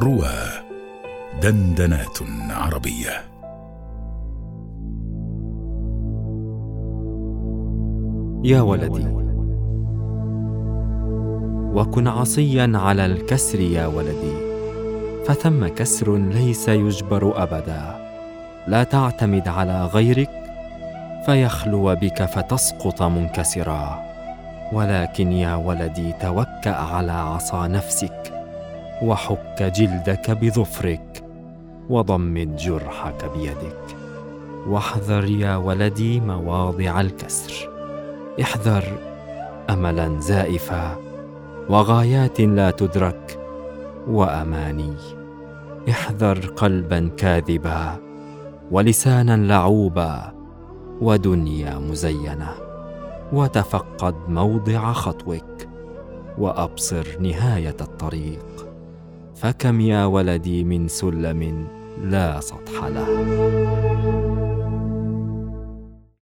روى دندنات عربية. يا ولدي وكن عصيا على الكسر يا ولدي فثم كسر ليس يجبر أبدا. لا تعتمد على غيرك فيخلو بك فتسقط منكسرا. ولكن يا ولدي توكأ على عصا نفسك. وحك جلدك بظفرك وضمد جرحك بيدك. واحذر يا ولدي مواضع الكسر. احذر أملا زائفا وغايات لا تدرك. وأماني احذر قلبا كاذبا ولسانا لعوبا ودنيا مزينة. وتفقد موضع خطوك وأبصر نهاية الطريق. فكم يا ولدي من سلم لا سطح له